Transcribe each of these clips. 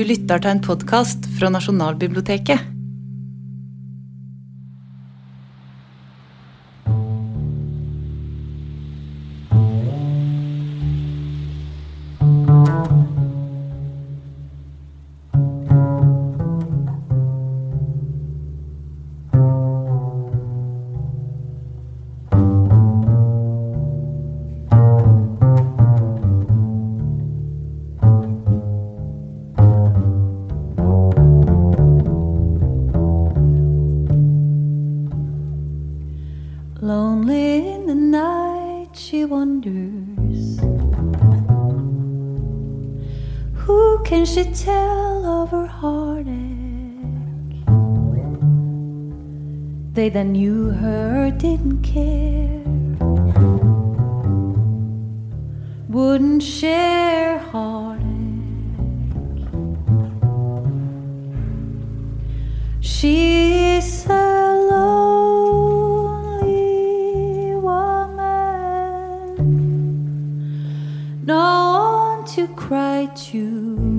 Du lytter til en podkast fra Nasjonalbiblioteket. They that knew her didn't care, wouldn't share heartache. She's a lonely woman, no one to cry to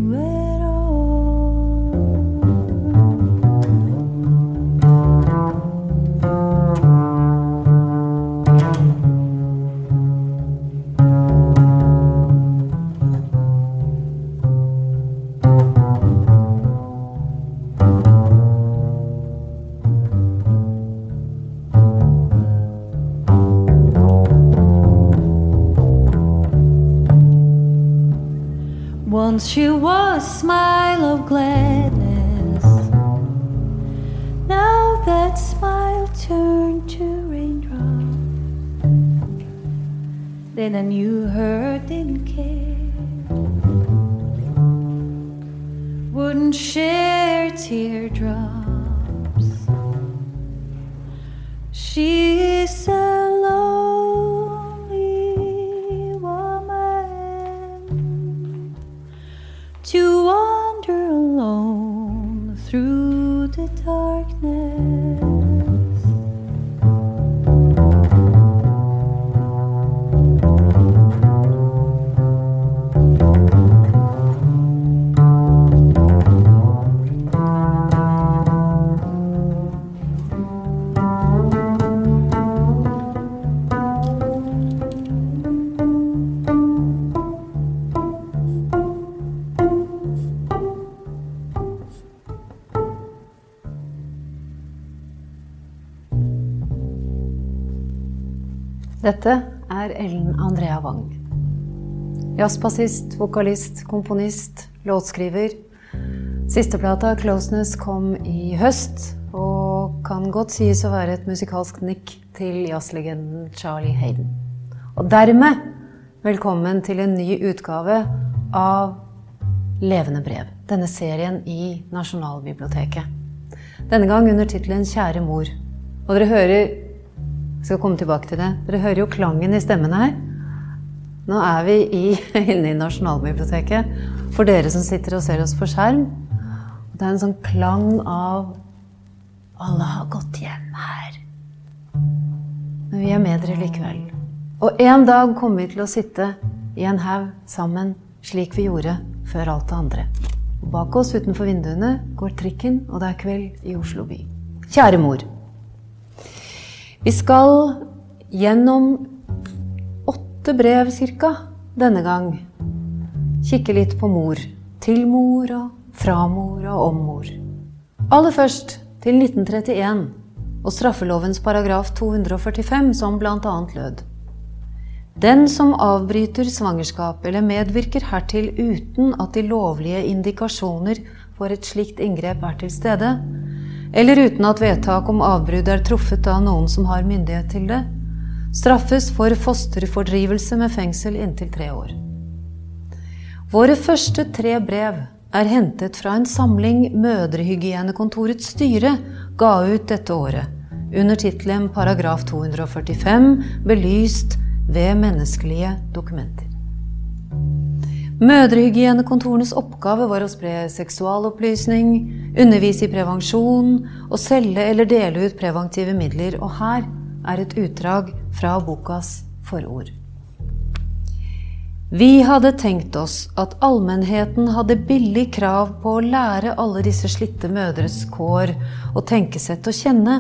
then a new Dette er Ellen Andrea Wang. Jazzbassist, vokalist, komponist, låtskriver. Sisteplata, 'Closeness', kom i høst og kan godt sies å være et musikalsk nikk til jazzlegenden Charlie Hayden. Og dermed velkommen til en ny utgave av Levende brev, denne serien i Nasjonalbiblioteket. Denne gang under tittelen 'Kjære mor'. Og dere hører jeg skal komme tilbake til det. Dere hører jo klangen i stemmen her. Nå er vi i, inne i Nasjonalbiblioteket. For dere som sitter og ser oss på skjerm. Det er en sånn klang av Alle har gått hjem her. Men vi er med dere likevel. Og en dag kommer vi til å sitte i en haug sammen slik vi gjorde før alt det andre. Og bak oss utenfor vinduene går trikken, og det er kveld i Oslo by. Kjære mor. Vi skal gjennom åtte brev cirka denne gang kikke litt på mor. Til mor og fra mor og om mor. Aller først til 1931 og straffelovens paragraf 245 som bl.a. lød. Den som avbryter svangerskap eller medvirker hertil uten at de lovlige indikasjoner for et slikt inngrep er til stede, eller uten at vedtak om avbrudd er truffet av noen som har myndighet til det, straffes for fosterfordrivelse med fengsel inntil tre år. Våre første tre brev er hentet fra en samling Mødrehygienekontorets styre ga ut dette året, under tittelen Paragraf 245 belyst ved menneskelige dokumenter. Mødrehygienekontorenes oppgave var å spre seksualopplysning, undervise i prevensjon og selge eller dele ut preventive midler. Og her er et utdrag fra bokas forord. Vi hadde tenkt oss at allmennheten hadde billig krav på å lære alle disse slitte mødres kår og tenkesett å kjenne,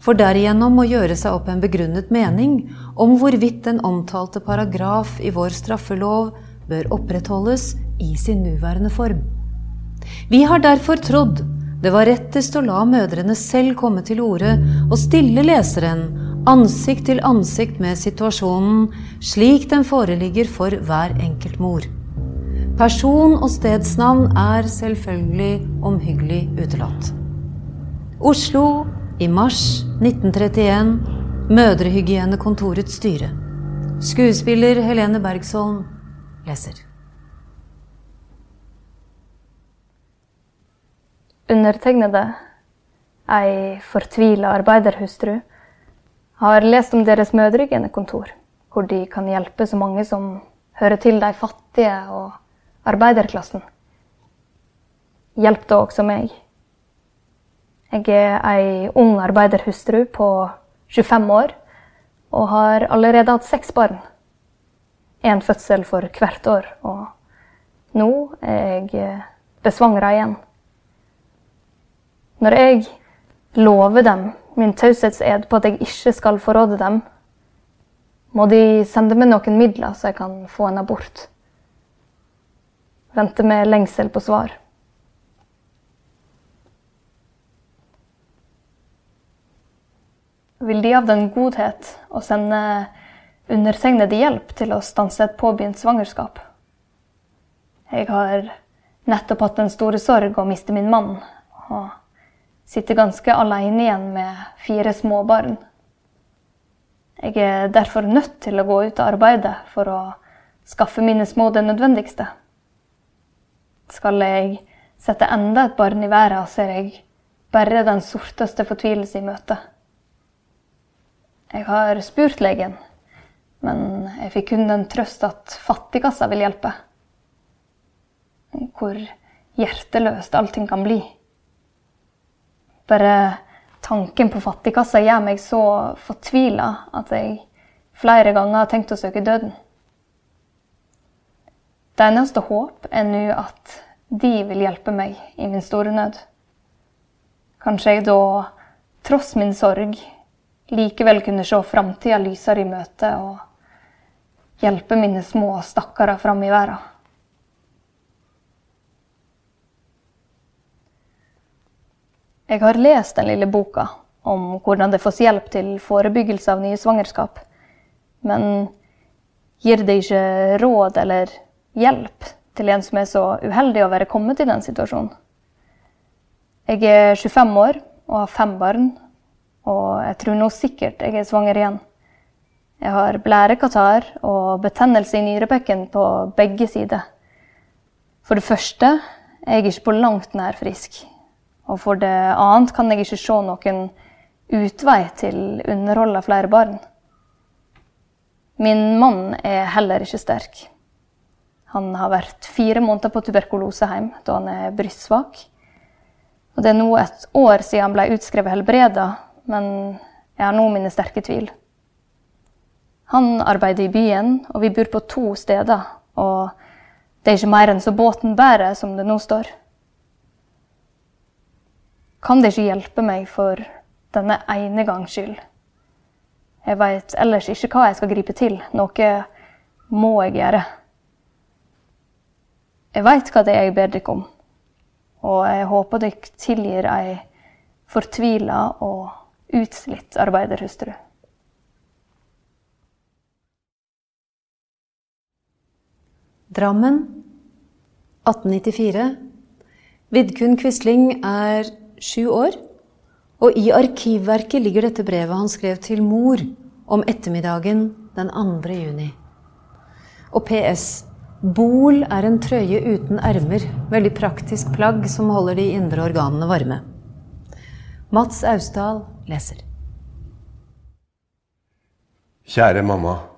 for derigjennom å gjøre seg opp en begrunnet mening om hvorvidt den omtalte paragraf i vår straffelov bør opprettholdes i sin nuværende form. Vi har derfor trodd det var rettest å la mødrene selv komme til orde og stille leseren ansikt til ansikt med situasjonen slik den foreligger for hver enkelt mor. Person og stedsnavn er selvfølgelig omhyggelig utelatt. Oslo i mars 1931. Mødrehygienekontorets styre. Skuespiller Helene Bergsholm leser. Undertegnede, ei fortvila arbeiderhustru, har lest om deres mødregenekontor, hvor de kan hjelpe så mange som hører til de fattige og arbeiderklassen. Hjelp da også meg. Jeg er ei ung arbeiderhustru på 25 år og har allerede hatt seks barn. Én fødsel for hvert år, og nå er jeg besvangra igjen. Når jeg lover dem min taushetsed på at jeg ikke skal forråde dem, må de sende meg noen midler så jeg kan få en abort. Vente med lengsel på svar. Vil De av den godhet å sende undertegnede hjelp til å stanse et påbegynt svangerskap? Jeg har nettopp hatt den store sorg å miste min mann. og sitter ganske alene igjen med fire små barn. Jeg er derfor nødt til å gå ut og arbeide for å skaffe mine små det nødvendigste. Skal jeg sette enda et barn i verden, ser jeg bare den sorteste fortvilelse i møte. Jeg har spurt legen, men jeg fikk kun den trøst at fattigkassa vil hjelpe. Hvor hjerteløst allting kan bli. Bare tanken på fattigkassa gjør meg så fortvila at jeg flere ganger har tenkt å søke døden. Det eneste håp er nå at de vil hjelpe meg i min store nød. Kanskje jeg da, tross min sorg, likevel kunne se framtida lysere i møte og hjelpe mine små stakkarer fram i verden. Jeg har lest den lille boka om hvordan det fås hjelp til forebyggelse av nye svangerskap. Men gir det ikke råd eller hjelp til en som er så uheldig å være kommet i den situasjonen? Jeg er 25 år og har fem barn, og jeg tror nå sikkert jeg er svanger igjen. Jeg har blærekatarr og betennelse i nyrebekken på begge sider. For det første er jeg ikke på langt nær frisk. Og for det annet kan jeg ikke se noen utvei til underhold av flere barn. Min mann er heller ikke sterk. Han har vært fire måneder på tuberkuloseheim da han er brystsvak. Og det er nå et år siden han ble utskrevet helbreda, men jeg har nå mine sterke tvil. Han arbeider i byen, og vi bor på to steder. Og det er ikke mer enn så båten bærer, som det nå står kan det ikke hjelpe meg for denne ene gangs skyld. Jeg veit ellers ikke hva jeg skal gripe til. Noe må jeg gjøre. Jeg veit hva det er jeg ber dere om, og jeg håper dere tilgir ei fortvila og utslitt arbeiderhustru. Drammen 1894. Vidkun Quisling er sju år. Og i Arkivverket ligger dette brevet han skrev til mor om ettermiddagen den 2. juni. Og PS. Bol er en trøye uten ermer. Veldig praktisk plagg som holder de indre organene varme. Mats Austdal leser. Kjære mamma.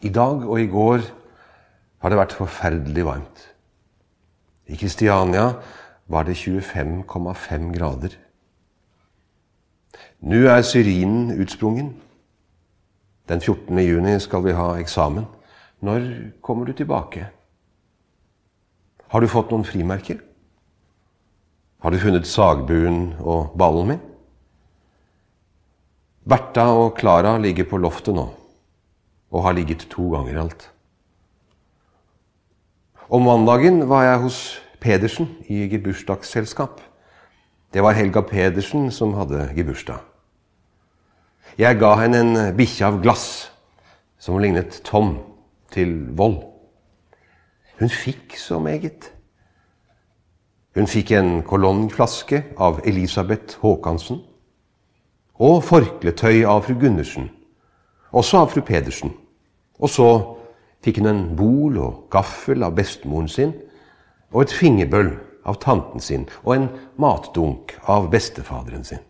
I dag og i går har det vært forferdelig varmt. I Kristiania var det 25,5 grader. Nå er syrinen utsprungen. Den 14. juni skal vi ha eksamen. Når kommer du tilbake? Har du fått noen frimerker? Har du funnet sagbuen og ballen min? Bertha og Klara ligger på loftet nå, og har ligget to ganger alt. Om mandagen var jeg hos Pedersen i gebursdagsselskap. Det var Helga Pedersen som hadde gebursdag. Jeg ga henne en bikkje av glass som lignet Tom til vold. Hun fikk så meget. Hun fikk en kolonnflaske av Elisabeth Haakansen. Og forkletøy av fru Gundersen. Også av fru Pedersen. Og så fikk hun en bol og gaffel av bestemoren sin. Og et fingerbøl av tanten sin. Og en matdunk av bestefaderen sin.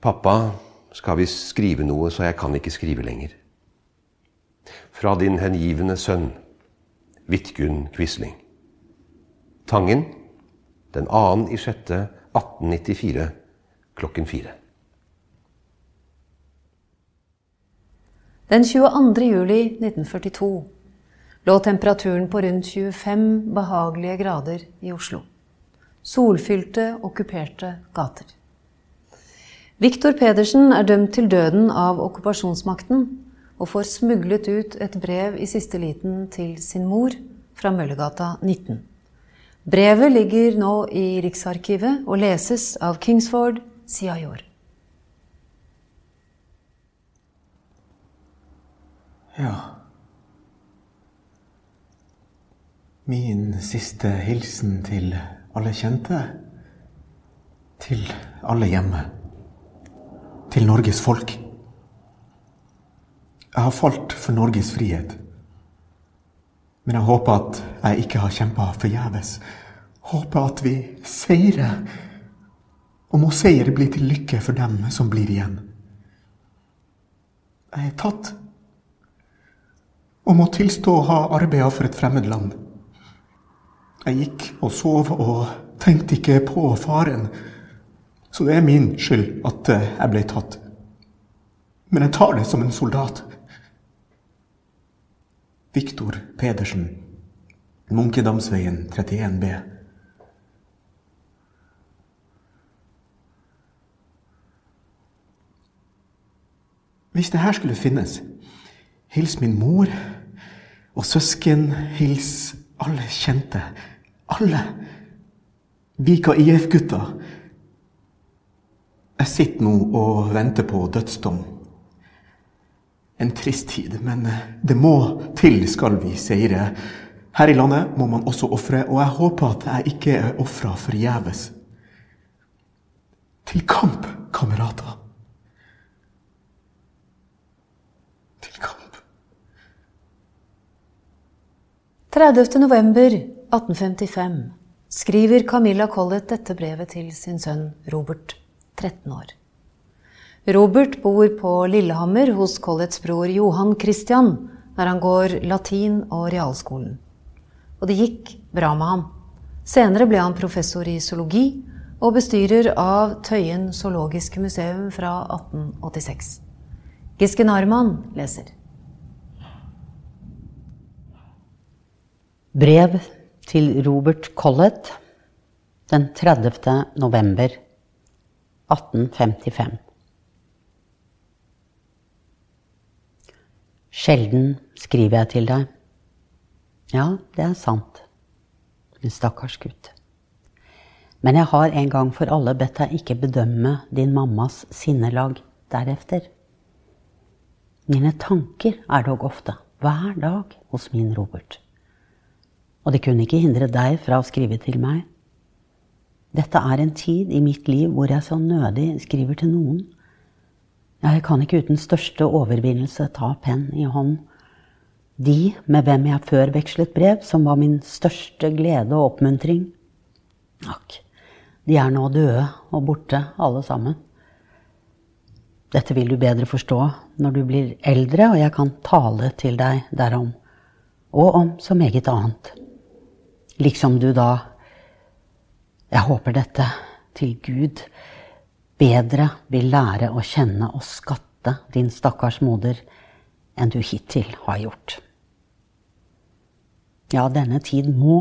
Pappa skal visst skrive noe, så jeg kan ikke skrive lenger. Fra din hengivne sønn, Vidkun Quisling. Tangen den annen i sjette 1894 klokken fire. Den 22. juli 1942 lå temperaturen på rundt 25 behagelige grader i Oslo. Solfylte, okkuperte gater. Viktor Pedersen er dømt til døden av okkupasjonsmakten og får smuglet ut et brev i siste liten til sin mor fra Møllergata 19. Brevet ligger nå i Riksarkivet og leses av Kingsford Siajor. Ja Min siste hilsen til alle kjente. Til alle hjemme til Norges folk. Jeg har falt for Norges frihet. Men jeg håper at jeg ikke har kjempa forgjeves. Håper at vi seirer. Og må seier bli til lykke for dem som blir igjen. Jeg er tatt. Og må tilstå å ha arbeida for et fremmed land. Jeg gikk og sov og tenkte ikke på faren. Så det er min skyld at jeg ble tatt. Men jeg tar det som en soldat. Viktor Pedersen, Munkedamsveien 31B. Hvis det her skulle finnes, hils min mor og søsken, hils alle kjente. Alle. Vika IF-gutta jeg sitter nå og venter på dødsdom. En trist tid, men det må til skal vi seire. Her i landet må man også ofre, og jeg håper at jeg ikke er ofra forgjeves. Til kamp, kamerater. 30. november 1855 skriver Camilla Collett dette brevet til sin sønn Robert. 13 år. Robert bor på Lillehammer hos Colletts bror Johan Christian, når han går latin og realskolen. Og det gikk bra med ham. Senere ble han professor i zoologi og bestyrer av Tøyen zoologiske museum fra 1886. Gisken Arman leser. Brev til Robert Collett den 30. november 1855. Sjelden skriver jeg til deg. Ja, det er sant, min stakkars gutt. Men jeg har en gang for alle bedt deg ikke bedømme din mammas sinnelag derefter. Mine tanker er dog ofte, hver dag, hos min Robert. Og det kunne ikke hindre deg fra å skrive til meg. Dette er en tid i mitt liv hvor jeg så nødig skriver til noen. Jeg kan ikke uten største overvinnelse ta penn i hånd. De med hvem jeg før vekslet brev, som var min største glede og oppmuntring. Akk, de er nå døde og borte, alle sammen. Dette vil du bedre forstå når du blir eldre, og jeg kan tale til deg derom. Og om så meget annet. Liksom du da jeg håper dette til Gud bedre vil lære å kjenne og skatte din stakkars moder enn du hittil har gjort. Ja, denne tid må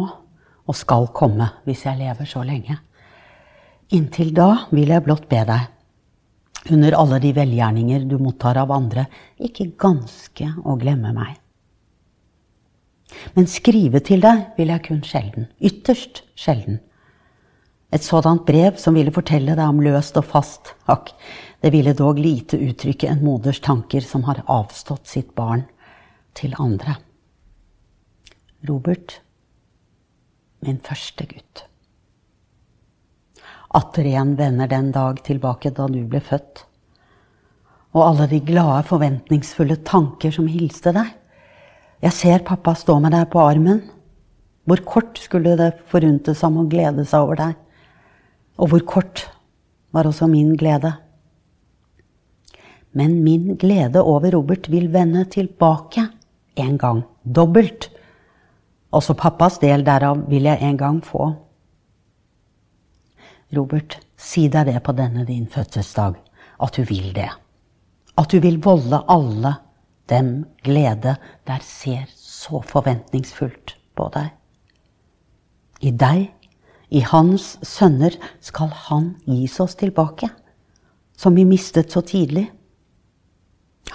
og skal komme hvis jeg lever så lenge. Inntil da vil jeg blott be deg, under alle de velgjerninger du mottar av andre, ikke ganske å glemme meg. Men skrive til deg vil jeg kun sjelden, ytterst sjelden. Et sådant brev som ville fortelle deg om løst og fast, hakk, det ville dog lite uttrykke en moders tanker som har avstått sitt barn til andre. Robert, min første gutt. Atter igjen vender den dag tilbake da du ble født. Og alle de glade, forventningsfulle tanker som hilste deg. Jeg ser pappa stå med deg på armen. Hvor kort skulle det foruntes ham å glede seg over deg? Og hvor kort var også min glede? Men min glede over Robert vil vende tilbake en gang, dobbelt. Også pappas del derav vil jeg en gang få. Robert, si deg det på denne din fødselsdag, at du vil det. At du vil volde alle dem glede der ser så forventningsfullt på deg. I deg, i hans sønner, skal han gis oss tilbake, som vi mistet så tidlig.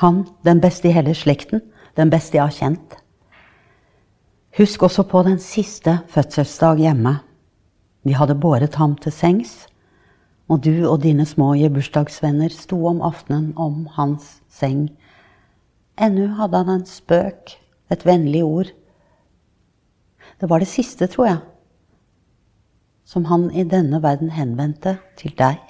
Han, den beste i hele slekten, den beste jeg har kjent. Husk også på den siste fødselsdag hjemme. Vi hadde båret ham til sengs, og du og dine små bursdagsvenner sto om aftenen om hans seng. Ennu hadde han en spøk, et vennlig ord. Det var det siste, tror jeg, som han i denne verden henvendte til deg.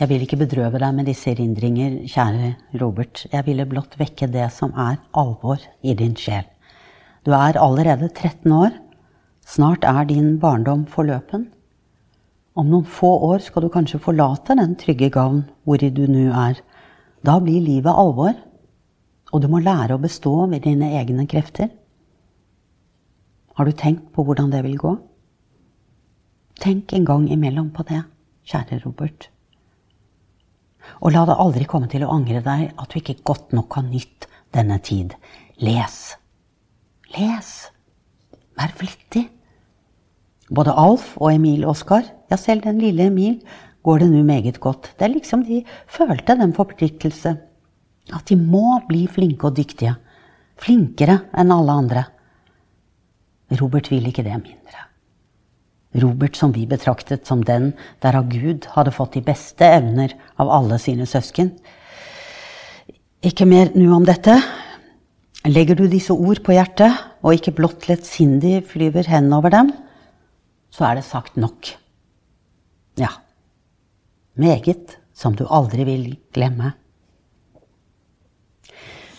Jeg vil ikke bedrøve deg med disse erindringer, kjære Robert. Jeg ville blott vekke det som er alvor i din sjel. Du er allerede 13 år. Snart er din barndom forløpen. Om noen få år skal du kanskje forlate den trygge gavn hvori du nå er. Da blir livet alvor, og du må lære å bestå ved dine egne krefter. Har du tenkt på hvordan det vil gå? Tenk en gang imellom på det, kjære Robert. Og la det aldri komme til å angre deg at du ikke godt nok har nytt denne tid. Les. Les. Vær flittig. Både Alf og Emil Oskar, ja, selv den lille Emil, går det nå meget godt. Det er liksom de følte den forpliktelse. At de må bli flinke og dyktige. Flinkere enn alle andre. Robert vil ikke det mindre. Robert som vi betraktet som den der av Gud hadde fått de beste evner av alle sine søsken. Ikke mer nå om dette. Legger du disse ord på hjertet, og ikke blott lettsindig flyver hen over dem, så er det sagt nok. Ja, meget som du aldri vil glemme.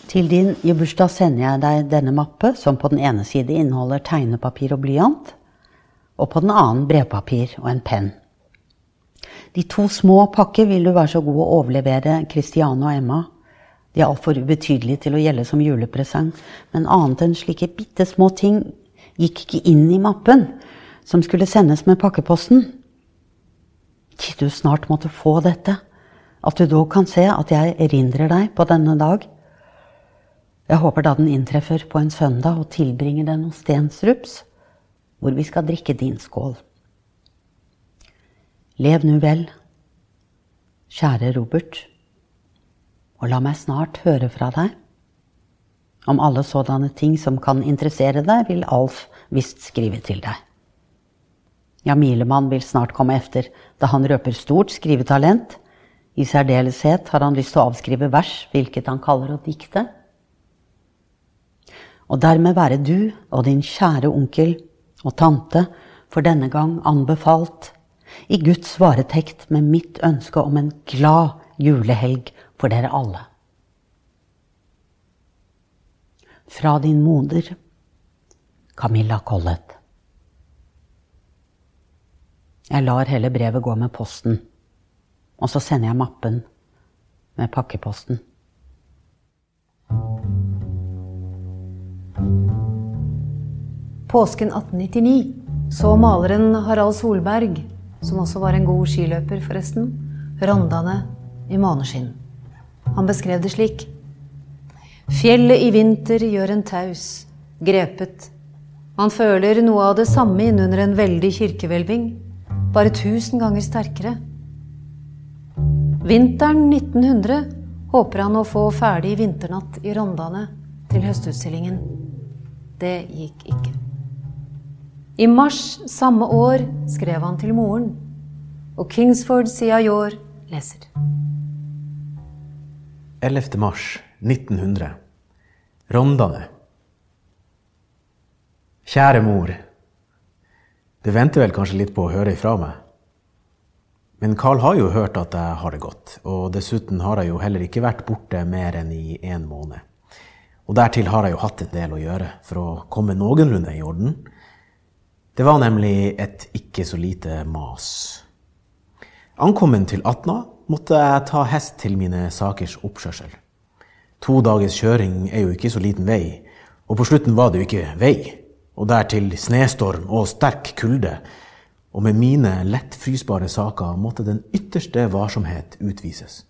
Til din bursdag sender jeg deg denne mappe, som på den ene side inneholder tegnepapir og blyant, og på den annen brevpapir og en penn. De to små pakker vil du være så god å overlevere Christiane og Emma. De er altfor ubetydelige til å gjelde som julepresang, men annet enn slike bitte små ting gikk ikke inn i mappen som skulle sendes med pakkeposten. Du snart måtte få dette, at du da kan se at jeg erindrer deg på denne dag. Jeg håper da den inntreffer på en søndag og tilbringer den hos Stensrups hvor vi skal drikke din skål. Lev nu vel, kjære Robert, og la meg snart høre fra deg. Om alle sådanne ting som kan interessere deg, vil Alf visst skrive til deg. Ja, Milemann vil snart komme efter, da han røper stort skrivetalent. I særdeleshet har han lyst til å avskrive vers, hvilket han kaller å dikte. Og dermed være du og din kjære onkel og tante for denne gang anbefalt i Guds varetekt med mitt ønske om en glad julehelg for dere alle. Fra din moder, Camilla Collett. Jeg lar hele brevet gå med posten, og så sender jeg mappen med pakkeposten. Påsken 1899 så maleren Harald Solberg, som også var en god skiløper, forresten, Rondane i måneskinn. Han beskrev det slik. Fjellet i vinter gjør en taus, grepet. Man føler noe av det samme innunder en veldig kirkehvelving, bare tusen ganger sterkere. Vinteren 1900 håper han å få ferdig vinternatt i Rondane til høstutstillingen. Det gikk ikke. I mars samme år skrev han til moren, og Kingsford Siajor leser. 11. mars 1900. Rondane. Kjære mor. Du venter vel kanskje litt på å høre ifra meg? Men Carl har jo hørt at jeg har det godt, og dessuten har jeg jo heller ikke vært borte mer enn i én måned. Og dertil har jeg jo hatt en del å gjøre for å komme noenlunde i orden. Det var nemlig et ikke så lite mas. Ankommen til Atna måtte jeg ta hest til mine sakers oppkjørsel. To dagers kjøring er jo ikke så liten vei, og på slutten var det jo ikke vei. Og dertil snestorm og sterk kulde. Og med mine lettfrysbare saker måtte den ytterste varsomhet utvises.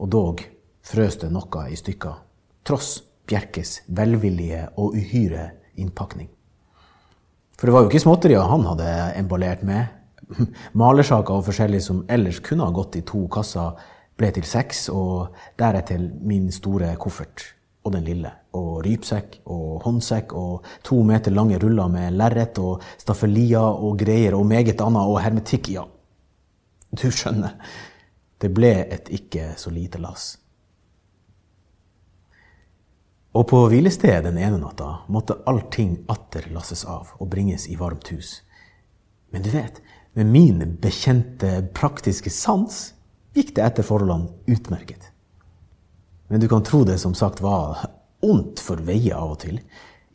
Og dog frøs det noe i stykker, tross Bjerkes velvillige og uhyre innpakning. For det var jo ikke småtterier han hadde emballert med. Malersaker og forskjellig som ellers kunne ha gått i to kasser, ble til seks, og deretter min store koffert og den lille. Og rypsekk og håndsekk og to meter lange ruller med lerret og staffelier og greier og meget annet og hermetikk. Ja, du skjønner. Det ble et ikke så lite lass. Og på hvilestedet den ene natta måtte allting atter lasses av og bringes i varmt hus. Men du vet, med min bekjente praktiske sans gikk det etter forholdene utmerket. Men du kan tro det som sagt var ondt for veier av og til.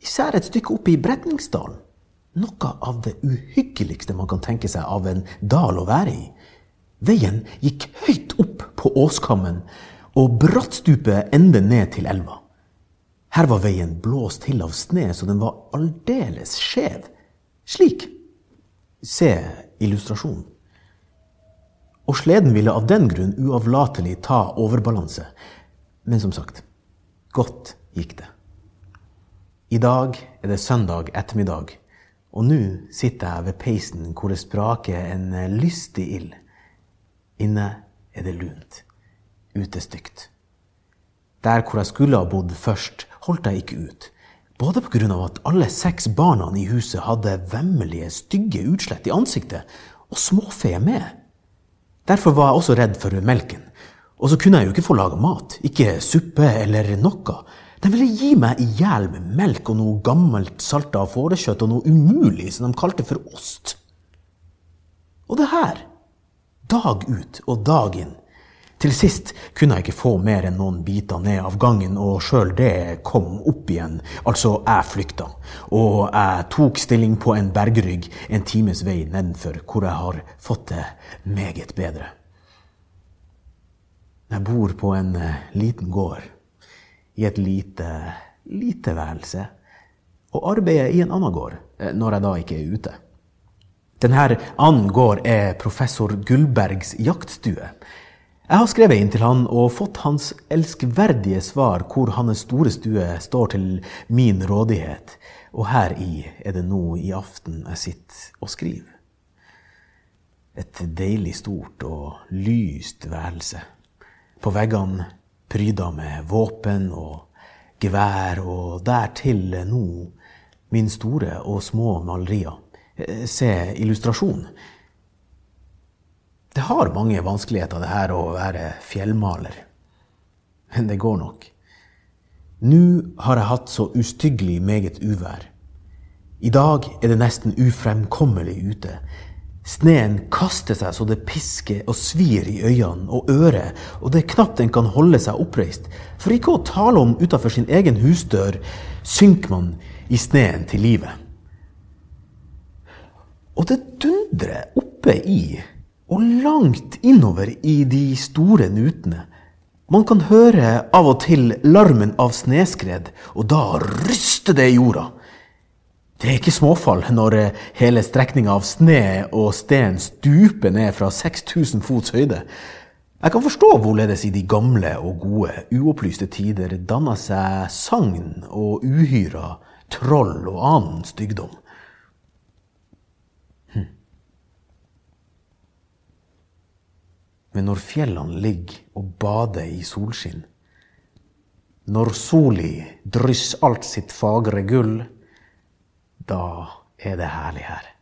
Især et stykke oppe i Bretningsdalen. Noe av det uhyggeligste man kan tenke seg av en dal å være i. Veien gikk høyt opp på åskammen, og brattstupet endte ned til elva. Her var veien blåst til av sne, så den var aldeles skjev. Slik. Se illustrasjonen. Og sleden ville av den grunn uavlatelig ta overbalanse. Men som sagt, godt gikk det. I dag er det søndag ettermiddag, og nå sitter jeg ved peisen hvor det spraker en lystig ild. Inne er det lunt. Ute stygt. Der hvor jeg skulle ha bodd først, holdt jeg ikke ut. Både pga. at alle seks barna i huset hadde vemmelige, stygge utslett i ansiktet, og småfe med. Derfor var jeg også redd for melken. Og så kunne jeg jo ikke få laga mat, ikke suppe eller noe. De ville gi meg i hjel med melk og noe gammelt salta fårekjøtt og noe umulig som de kalte for ost. Og det her, dag ut og dag inn, til sist kunne jeg ikke få mer enn noen biter ned av gangen, og sjøl det kom opp igjen. Altså, jeg flykta. Og jeg tok stilling på en bergrygg en times vei nedenfor, hvor jeg har fått det meget bedre. Jeg bor på en eh, liten gård, i et lite, lite værelse, og arbeider i en annen gård, eh, når jeg da ikke er ute. Denne annen gård er professor Gullbergs jaktstue. Jeg har skrevet inn til han og fått hans elskverdige svar hvor hans store stue står til min rådighet, og her i er det nå i aften jeg sitter og skriver. Et deilig stort og lyst værelse. På veggene pryda med våpen og gevær, og dertil nå min store og små malerier. Se illustrasjon. Det har mange vanskeligheter, det her å være fjellmaler. Men det går nok. Nå har jeg hatt så ustyggelig meget uvær. I dag er det nesten ufremkommelig ute. Sneen kaster seg så det pisker og svir i øynene og øret, og det er knapt en kan holde seg oppreist. For ikke å tale om utafor sin egen husdør synker man i sneen til livet. Og det dundrer oppe i og langt innover i de store nutene. Man kan høre av og til larmen av sneskred, og da ryster det i jorda. Det er ikke småfall når eh, hele strekninga av sne og sten stuper ned fra 6000 fots høyde. Jeg kan forstå hvorledes i de gamle og gode, uopplyste tider danna seg sagn og uhyra, troll og annen stygdom. Hm. Men når fjellene ligger og bader i solskinn, når soli drysser alt sitt fagre gull, da er det herlig her.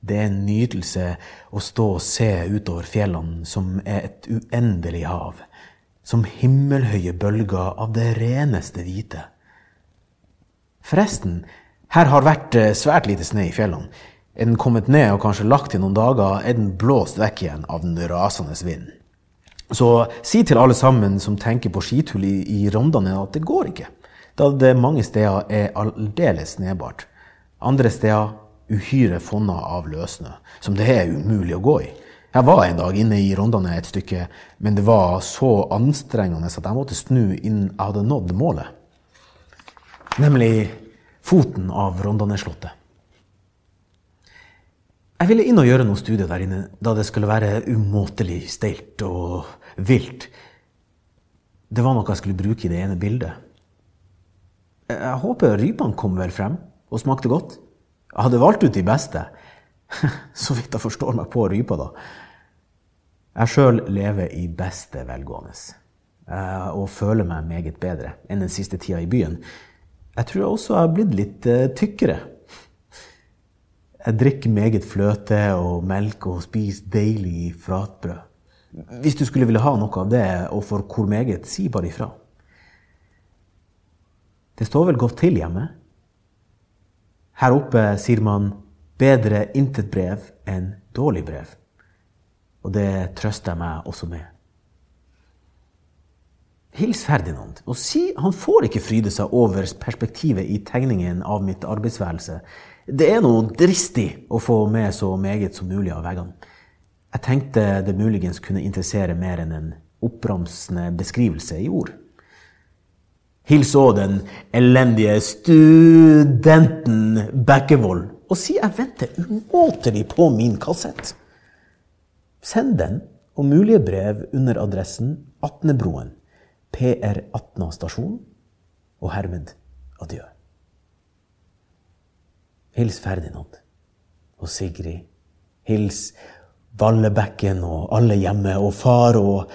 Det er en nytelse å stå og se utover fjellene, som er et uendelig hav. Som himmelhøye bølger av det reneste hvite. Forresten, her har vært eh, svært lite snø i fjellene. Er den kommet ned og kanskje lagt i noen dager, er den blåst vekk igjen av den rasende vinden. Så si til alle sammen som tenker på skitull i, i Rondane, at det går ikke. Da det mange steder er aldeles snebart. Andre steder uhyre fonna av løssnø, som det er umulig å gå i. Jeg var en dag inne i Rondane et stykke, men det var så anstrengende at jeg måtte snu innen jeg hadde nådd målet. Nemlig foten av Rondane-slottet. Jeg ville inn og gjøre noen studier der inne da det skulle være umåtelig steilt og vilt. Det var noe jeg skulle bruke i det ene bildet. Jeg håper rypene kom vel frem og smakte godt. Jeg hadde valgt ut de beste. Så vidt jeg forstår meg på rypa, da. Jeg sjøl lever i beste velgående eh, og føler meg meget bedre enn den siste tida i byen. Jeg tror jeg også jeg har blitt litt eh, tykkere. Jeg drikker meget fløte og melk og spiser deilig flatbrød. Hvis du skulle ville ha noe av det, og for hvor meget, si bare ifra. Det står vel godt til hjemme? Her oppe sier man 'bedre intet brev enn dårlig brev'. Og det trøster jeg meg også med. Hils Ferdinand og si han får ikke fryde seg over perspektivet i tegningen av mitt arbeidsværelse. Det er noe dristig å få med så meget som mulig av veggene. Jeg tenkte det muligens kunne interessere mer enn en oppramsende beskrivelse i ord. Hils òg den elendige studenten Bekkevold, og si jeg venter umåtelig på min kassett. Send den og mulige brev under adressen Atnebroen, PR18 stasjon, og hermed adjø. Hils Ferdinand og Sigrid. Hils Vallebekken og alle hjemme og far og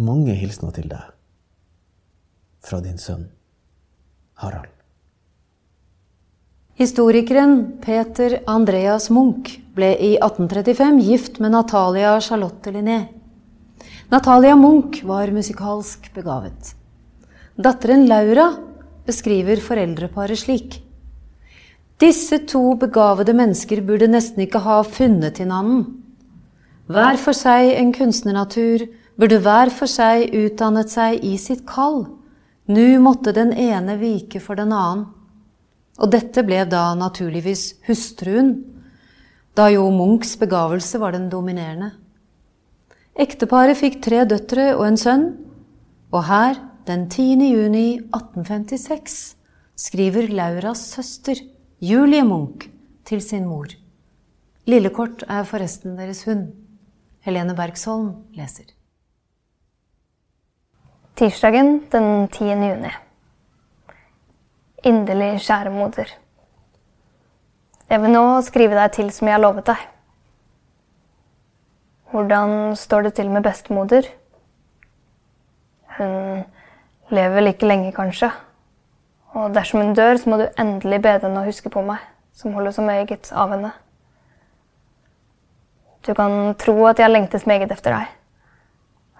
mange hilsener til deg fra din sønn Harald. Historikeren Peter Andreas Munch ble i 1835 gift med Natalia Charlotte Linné. Natalia Munch var musikalsk begavet. Datteren Laura beskriver foreldreparet slik. Disse to begavede mennesker burde nesten ikke ha funnet hinanden. Hver for seg en kunstnernatur burde hver for seg utdannet seg i sitt kall nu måtte den ene vike for den annen. Og dette ble da naturligvis hustruen, da jo Munchs begavelse var den dominerende. Ekteparet fikk tre døtre og en sønn, og her, den 10. juni 1856, skriver Lauras søster, Julie Munch, til sin mor. Lillekort er forresten deres hund. Helene Bergsholm leser. Tirsdagen den 10. juni. Inderlig kjære moder. Jeg vil nå skrive deg til som jeg har lovet deg. Hvordan står det til med bestemoder? Hun lever vel ikke lenge, kanskje. Og dersom hun dør, så må du endelig be henne å huske på meg, som holder så meget av henne. Du kan tro at jeg lengtes meget efter deg.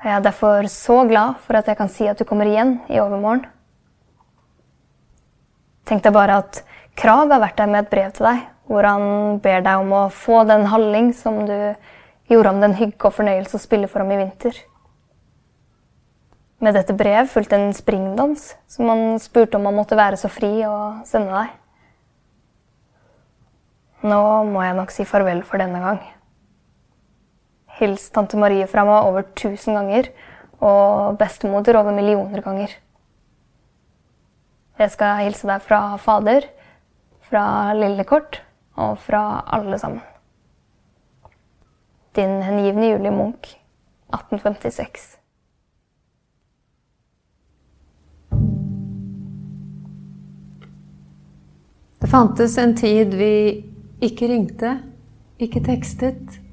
Jeg er derfor så glad for at jeg kan si at du kommer igjen i overmorgen. Tenk deg bare at Krag har vært der med et brev til deg, hvor han ber deg om å få den halling som du gjorde om den hygge og fornøyelse å spille for ham i vinter. Med dette brev fulgte en springdans, som han spurte om han måtte være så fri å sende deg. Nå må jeg nok si farvel for denne gang. Hils tante Marie fra meg over tusen ganger, og bestemoder over millioner ganger. Jeg skal hilse deg fra fader, fra Lillekort og fra alle sammen. Din hengivne Julie Munch, 1856. Det fantes en tid vi ikke ringte, ikke tekstet,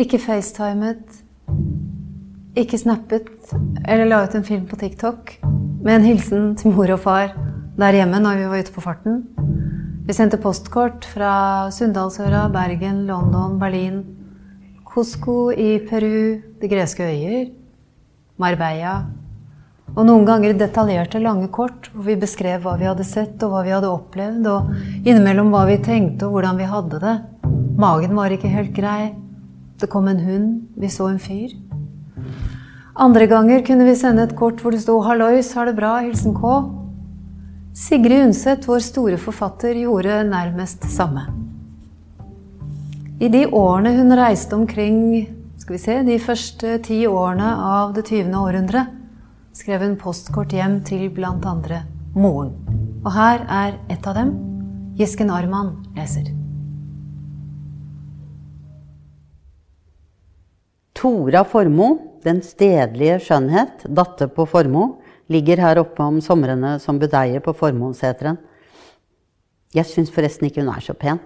ikke facetimet, ikke snappet eller la ut en film på TikTok med en hilsen til mor og far der hjemme når vi var ute på farten. Vi sendte postkort fra Sunndalsøra, Bergen, London, Berlin, Cusco i Peru, de greske øyer, Marbella. Og noen ganger detaljerte, lange kort hvor vi beskrev hva vi hadde sett og hva vi hadde opplevd, og innimellom hva vi tenkte og hvordan vi hadde det. Magen var ikke helt grei. Det kom en hund. Vi så en fyr. Andre ganger kunne vi sende et kort hvor det sto 'Hallois, har det bra. Hilsen K'. Sigrid Undset, vår store forfatter, gjorde nærmest samme. I de årene hun reiste omkring skal vi se, de første ti årene av det 20. århundre, skrev hun postkort hjem til bl.a. moren. Og her er et av dem. Gisken Arman leser. Tora Formoe, den stedlige skjønnhet, datter på Formoe, ligger her oppe om somrene som budeier på Formoeseteren. Jeg syns forresten ikke hun er så pen.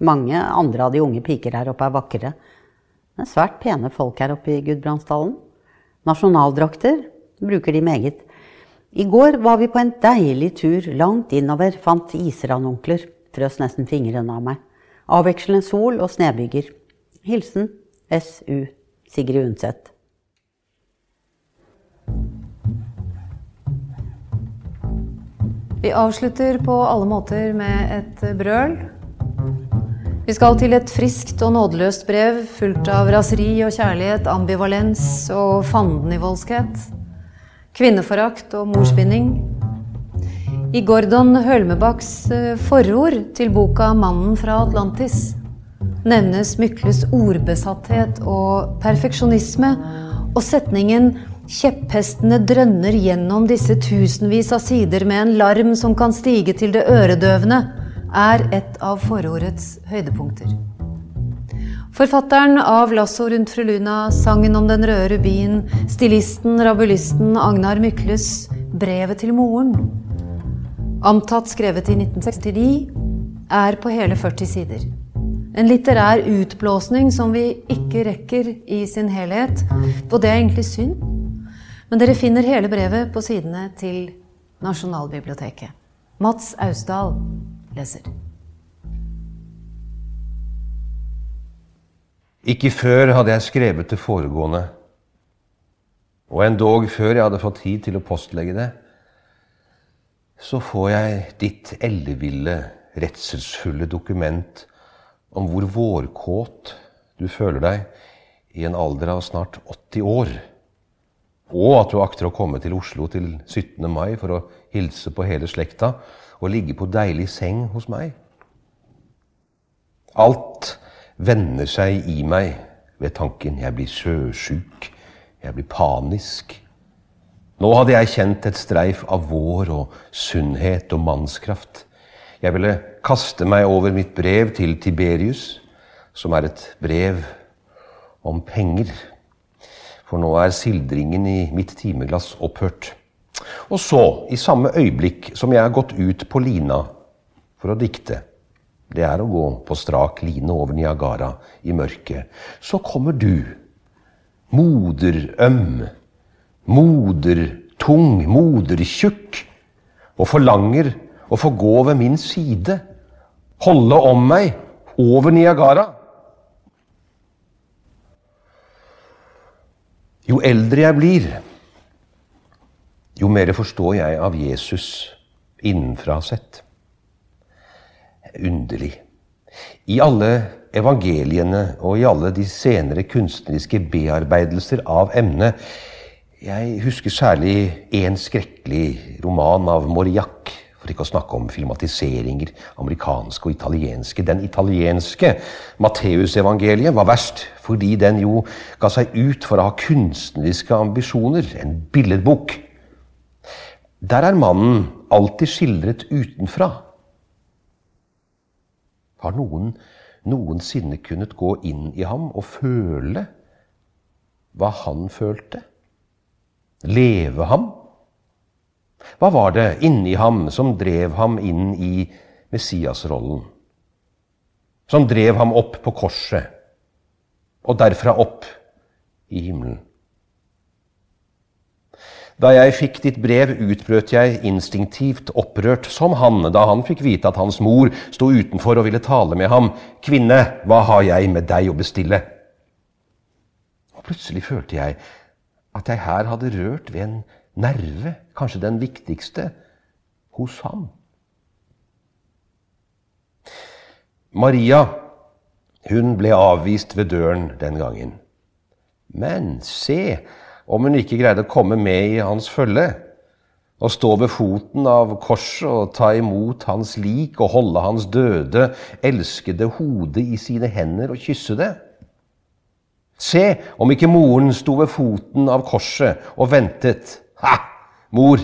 Mange andre av de unge piker her oppe er vakre. Det er svært pene folk her oppe i Gudbrandsdalen. Nasjonaldrakter bruker de meget. I går var vi på en deilig tur langt innover, fant israndonkler. Frøs nesten fingrene av meg. Avvekslende sol og snebyger. Hilsen SU Sigrid Undset. Vi avslutter på alle måter med et brøl. Vi skal til et friskt og nådeløst brev fullt av raseri og kjærlighet, ambivalens og fandenivoldskhet. Kvinneforakt og morsbinding. I Gordon Hølmebakks eh, forord til boka 'Mannen fra Atlantis' nevnes Mykles ordbesatthet og perfeksjonisme, og setningen 'Kjepphestene drønner gjennom disse tusenvis av sider med en larm som kan stige til det øredøvende', er et av forordets høydepunkter. Forfatteren av 'Lasso rundt fru Luna', 'Sangen om den røde rubin', stilisten, rabulisten Agnar Mykles 'Brevet til moren', antatt skrevet i 1969, er på hele 40 sider. En litterær utblåsning som vi ikke rekker i sin helhet. Og det er egentlig synd. Men dere finner hele brevet på sidene til Nasjonalbiblioteket. Mats Austdal leser. Ikke før hadde jeg skrevet det foregående, og endog før jeg hadde fått tid til å postlegge det, så får jeg ditt elleville, redselsfulle dokument om hvor vårkåt du føler deg i en alder av snart 80 år, og at du akter å komme til Oslo til 17. mai for å hilse på hele slekta og ligge på deilig seng hos meg. Alt vender seg i meg ved tanken jeg blir sjøsjuk, jeg blir panisk. Nå hadde jeg kjent et streif av vår og sunnhet og mannskraft. Jeg ville kaste meg over mitt brev til Tiberius, som er et brev om penger. For nå er sildringen i mitt timeglass opphørt. Og så, i samme øyeblikk som jeg har gått ut på lina for å dikte Det er å gå på strak line over Niagara i mørket. Så kommer du, moderøm, modertung, modertjukk, og forlanger å få gå ved min side, holde om meg over Niagara. Jo eldre jeg blir, jo mer forstår jeg av Jesus innenfra sett. Underlig. I alle evangeliene og i alle de senere kunstneriske bearbeidelser av emnet Jeg husker særlig én skrekkelig roman av Mauriac For ikke å snakke om filmatiseringer, amerikanske og italienske. Den italienske Matteusevangeliet var verst fordi den jo ga seg ut for å ha kunstneriske ambisjoner. En billedbok. Der er mannen alltid skildret utenfra. Har noen noensinne kunnet gå inn i ham og føle hva han følte? Leve ham? Hva var det inni ham som drev ham inn i Messias-rollen? Som drev ham opp på korset, og derfra opp i himmelen? Da jeg fikk ditt brev, utbrøt jeg instinktivt opprørt som han da han fikk vite at hans mor sto utenfor og ville tale med ham. Kvinne, hva har jeg med deg å bestille? Og plutselig følte jeg at jeg her hadde rørt ved en nerve, kanskje den viktigste, hos ham. Maria hun ble avvist ved døren den gangen. Men se om hun ikke greide å komme med i hans følge og stå ved foten av korset og ta imot hans lik og holde hans døde, elskede hode i sine hender og kysse det. Se om ikke moren sto ved foten av korset og ventet Ha! Mor,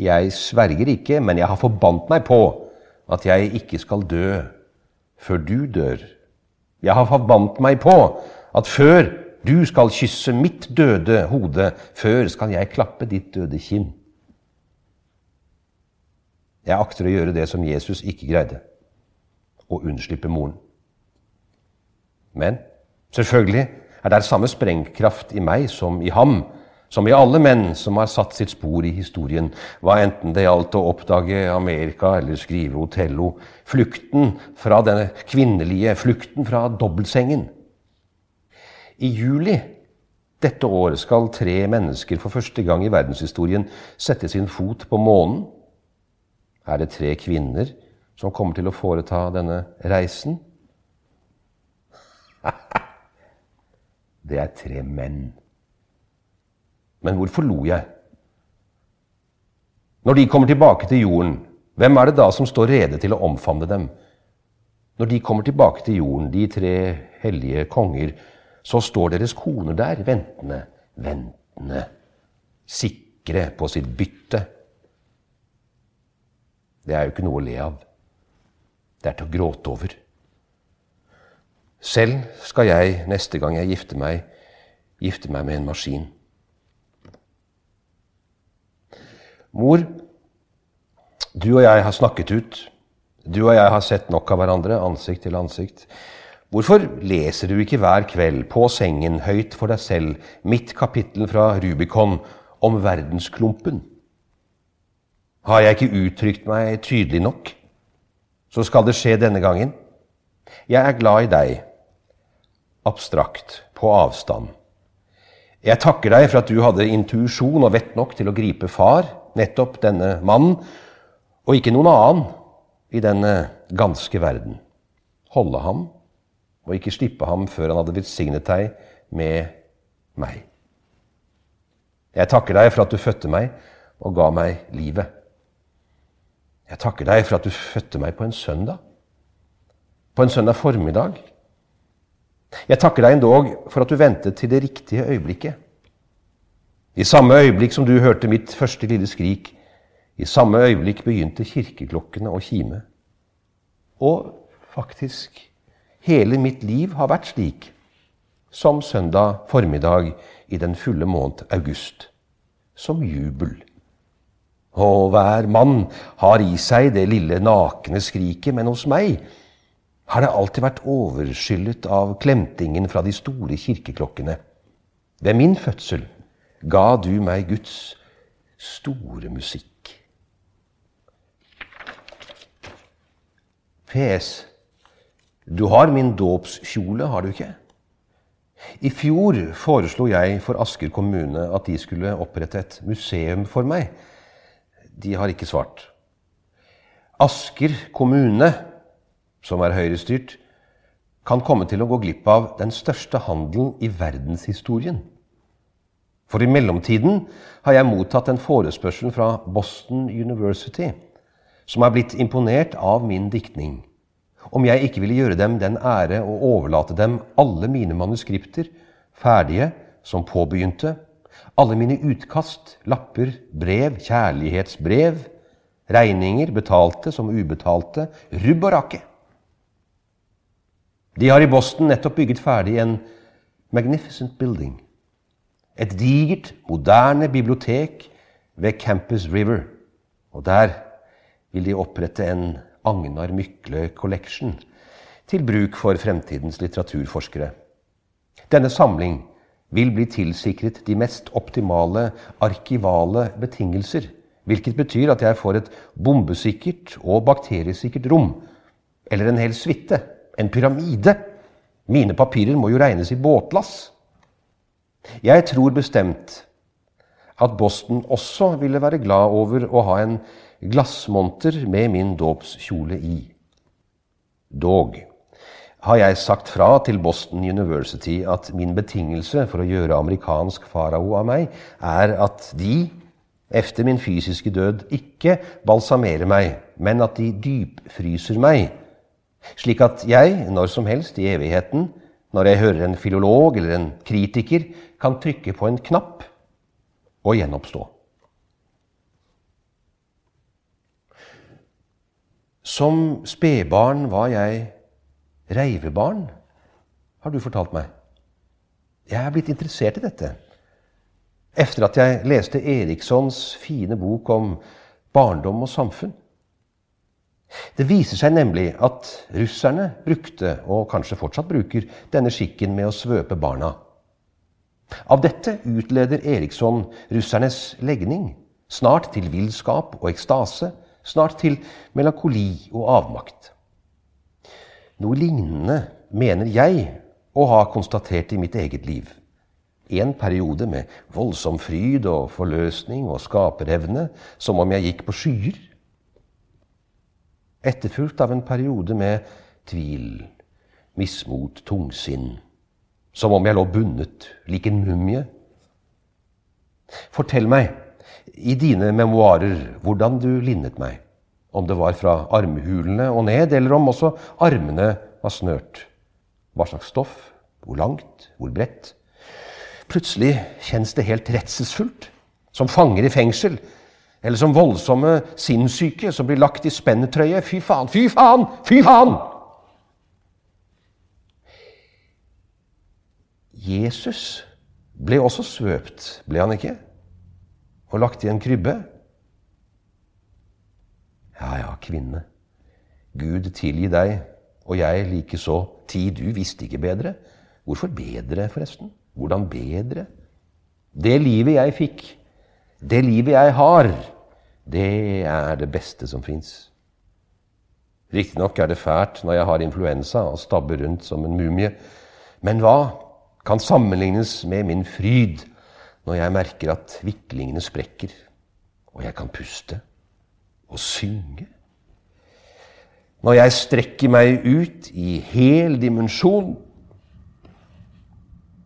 jeg sverger ikke, men jeg har forbandt meg på at jeg ikke skal dø før du dør. Jeg har forbandt meg på at før du skal kysse mitt døde hode, før skal jeg klappe ditt døde kinn. Jeg akter å gjøre det som Jesus ikke greide å unnslippe moren. Men selvfølgelig er det samme sprengkraft i meg som i ham som i alle menn som har satt sitt spor i historien, hva enten det gjaldt å oppdage Amerika eller skrive Otello, flukten fra denne kvinnelige, flukten fra dobbeltsengen. I juli dette året skal tre mennesker for første gang i verdenshistorien sette sin fot på månen. Er det tre kvinner som kommer til å foreta denne reisen? Det er tre menn. Men hvorfor lo jeg? Når de kommer tilbake til jorden, hvem er det da som står rede til å omfavne dem? Når de kommer tilbake til jorden, de tre hellige konger, så står deres koner der, ventende, ventende, sikre på sitt bytte. Det er jo ikke noe å le av. Det er til å gråte over. Selv skal jeg, neste gang jeg gifter meg, gifte meg med en maskin. Mor, du og jeg har snakket ut. Du og jeg har sett nok av hverandre, ansikt til ansikt. Hvorfor leser du ikke hver kveld på sengen høyt for deg selv mitt kapittel fra Rubicon om verdensklumpen? Har jeg ikke uttrykt meg tydelig nok? Så skal det skje denne gangen. Jeg er glad i deg, abstrakt, på avstand. Jeg takker deg for at du hadde intuisjon og vett nok til å gripe far nettopp denne mannen, og ikke noen annen i denne ganske verden. Holde ham og ikke slippe ham før han hadde velsignet deg med meg. Jeg takker deg for at du fødte meg og ga meg livet. Jeg takker deg for at du fødte meg på en søndag. På en søndag formiddag. Jeg takker deg endog for at du ventet til det riktige øyeblikket. I samme øyeblikk som du hørte mitt første lille skrik, i samme øyeblikk begynte kirkeklokkene å kime. Og faktisk hele mitt liv har vært slik som søndag formiddag i den fulle måned august. Som jubel. Og hver mann har i seg det lille nakne skriket, men hos meg har det alltid vært overskyllet av klemtingen fra de store kirkeklokkene. Ved min fødsel ga du meg Guds store musikk. PS. Du har min dåpskjole, har du ikke? I fjor foreslo jeg for Asker kommune at de skulle opprette et museum for meg. De har ikke svart. Asker kommune, som er høyrestyrt, kan komme til å gå glipp av den største handelen i verdenshistorien. For i mellomtiden har jeg mottatt en forespørsel fra Boston University som er blitt imponert av min diktning, om jeg ikke ville gjøre dem den ære å overlate dem alle mine manuskripter, ferdige som påbegynte, alle mine utkast, lapper, brev, kjærlighetsbrev, regninger, betalte som ubetalte, rubb og rake. De har i Boston nettopp bygget ferdig en magnificent building. Et digert, moderne bibliotek ved Campus River. Og der vil de opprette en Agnar Mykle Collection til bruk for fremtidens litteraturforskere. Denne samling vil bli tilsikret de mest optimale arkivale betingelser, hvilket betyr at jeg får et bombesikkert og bakteriesikkert rom, eller en hel suite, en pyramide. Mine papirer må jo regnes i båtlass. Jeg tror bestemt at Boston også ville være glad over å ha en glassmonter med min dåpskjole i. Dog har jeg sagt fra til Boston University at min betingelse for å gjøre amerikansk farao av meg, er at de, efter min fysiske død, ikke balsamerer meg, men at de dypfryser meg, slik at jeg, når som helst i evigheten, når jeg hører en filolog eller en kritiker, kan trykke på en knapp og gjenoppstå. Som spedbarn var jeg reivebarn, har du fortalt meg. Jeg er blitt interessert i dette etter at jeg leste Erikssons fine bok om barndom og samfunn. Det viser seg nemlig at russerne brukte, og kanskje fortsatt bruker, denne skikken med å svøpe barna. Av dette utleder Eriksson russernes legning, snart til villskap og ekstase, snart til melankoli og avmakt. Noe lignende mener jeg å ha konstatert i mitt eget liv. En periode med voldsom fryd og forløsning og skaperevne, som om jeg gikk på skyer. Etterfulgt av en periode med tvil, mismot, tungsinn. Som om jeg lå bundet lik en mumie. Fortell meg, i dine memoarer hvordan du linnet meg. Om det var fra armhulene og ned, eller om også armene var snørt. Hva slags stoff? Hvor langt? Hvor bredt? Plutselig kjennes det helt redselsfullt. Som fanger i fengsel. Eller som voldsomme sinnssyke som blir lagt i spennetrøye. Fy faen, fy faen, fy faen! Jesus ble også svøpt, ble han ikke? Og lagt i en krybbe. Ja, ja, kvinne. Gud tilgi deg, og jeg likeså. Ti, du visste ikke bedre. Hvorfor bedre, forresten? Hvordan bedre? Det livet jeg fikk, det livet jeg har, det er det beste som fins. Riktignok er det fælt når jeg har influensa og stabber rundt som en mumie. Men hva kan sammenlignes med min fryd når jeg merker at viklingene sprekker, og jeg kan puste og synge? Når jeg strekker meg ut i hel dimensjon?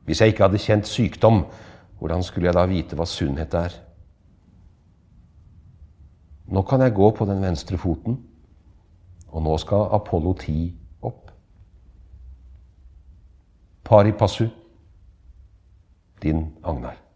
Hvis jeg ikke hadde kjent sykdom, hvordan skulle jeg da vite hva sunnhet er? Nå kan jeg gå på den venstre foten, og nå skal Apollo 10 opp. Pari passu, din Agnar.